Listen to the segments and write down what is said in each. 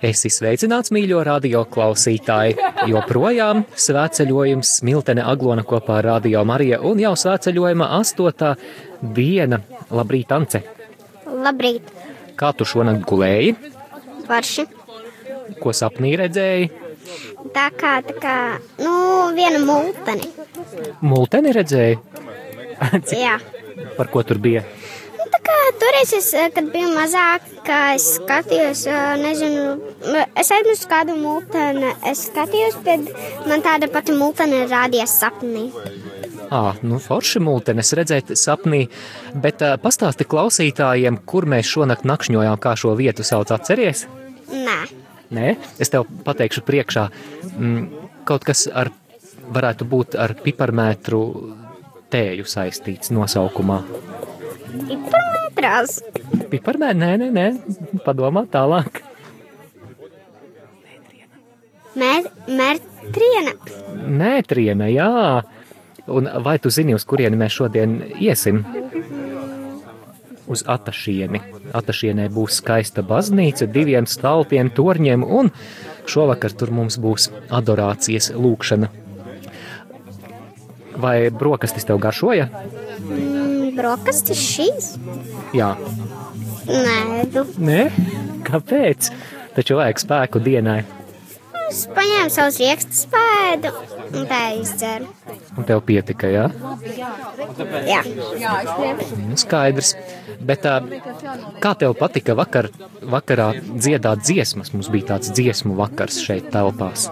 Esi sveicināts, mīļo radio klausītāji! Joprojām svētceļojums Smiltene Aglona kopā ar Radio Mariju un jau svētceļojuma astotā diena. Labrīt, Ance! Labrīt, Kā tu šonakt gulēji? Varši. Ko sapnī redzēji? Tā kā, tā kā, nu, viena multeni. Multeni redzēji? Jā. par ko tur bija? Toreiz, es, eh, kad biju mazāk, kā es skatījos, eh, nezinu, es aizmirsu kādu multeni. Es skatījos, bet man tāda pati multene rādījās sapnī. Ā, nu forši multenes redzēt sapnī, bet uh, pastāsti klausītājiem, kur mēs šonakt nakšņojām, kā šo vietu sauc atceries? Nē, Nē, es tev pateikšu priekšā, mm, kaut kas ar, varētu būt ar piparmētru tēju saistīts nosaukumā. Piparmetrās. Piparmē, nē, nē, nē, padomā tālāk. Mēr, mērtriena. Mētriena, jā. Un vai tu zini, uz kurieni mēs šodien iesim? Uz Atašieni. Atašienē būs skaista baznīca, diviem staltiem, torņiem, un šovakar tur mums būs adorācijas lūkšana. Vai brokastis tev garšoja? Brokastis šīs? Jā. Nē, nu, Nē? Kāpēc? Taču vajag spēku dienai, es paņēmu savus rīkstu spēdu un tā izdzeru. un tev pietika, jā? Jā. Nu, skaidrs. Bet kā tev patika vakar, vakarā dziedāt dziesmas? Mums bija tāds dziesmu vakars šeit telpās.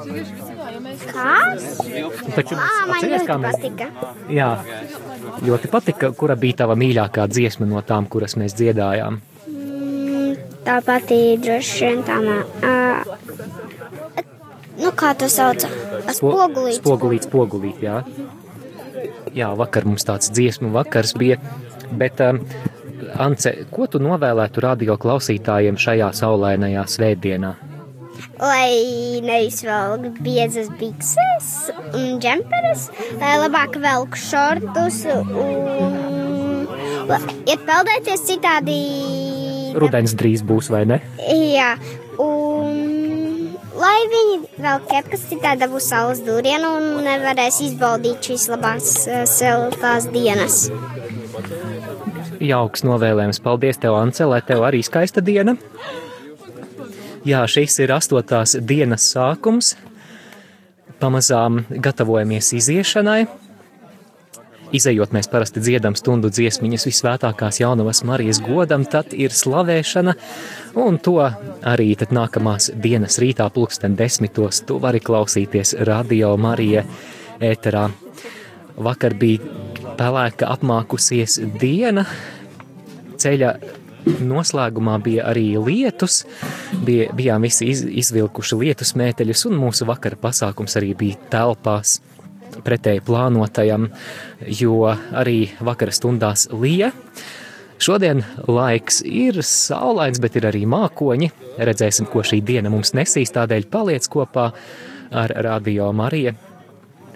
Taču Ā, man atceries, kā ļoti mēs- patika. Jā, ļoti patika, kura bija tava mīļākā dziesma no tām, kuras mēs dziedājām. Mm, Tā pati droši vien tā. Uh, nu, kā to sauc? Spogulīts. Spogulīts, spogulīt, jā. Jā, vakar mums tāds dziesmu vakars bija, bet, um, Ance, ko tu novēlētu radio klausītājiem šajā saulainajā svētdienā? Lai neizvelk biezas bikses un džemperes, lai labāk velk šortus un iet peldēties citādi. Rudens drīz būs, vai ne? Jā, un lai viņi vēl kepkas citādi dabūs saules dūrienu un nevarēs izbaudīt šīs labās eh, siltās dienas. Jauks novēlējums. Paldies, tev, Ance, lai tev arī skaista diena. Jā, šis ir astotās dienas sākums. Pamazām gatavojamies iziešanai. Izejot, mēs parasti dziedam stundu dziesmiņas visvētākās jaunavas Marijas godam, tad ir slavēšana, un to arī tad nākamās dienas rītā pulksten desmitos tu vari klausīties radio Marija ēterā. Vakar bija pelēka apmākusies diena, ceļa noslēgumā bija arī lietus, bija, bijām visi iz, izvilkuši lietus mēteļus, un mūsu vakara pasākums arī bija telpās pretēji plānotajam, jo arī vakara stundās lija. Šodien laiks ir saulains, bet ir arī mākoņi. Redzēsim, ko šī diena mums nesīs, tādēļ paliec kopā ar Radio Mariju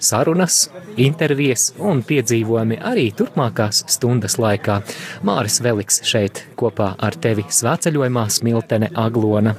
sarunas, intervijas un piedzīvojumi arī turpmākās stundas laikā. Māris Veliks šeit kopā ar tevi svētceļojumā Smiltene Aglona.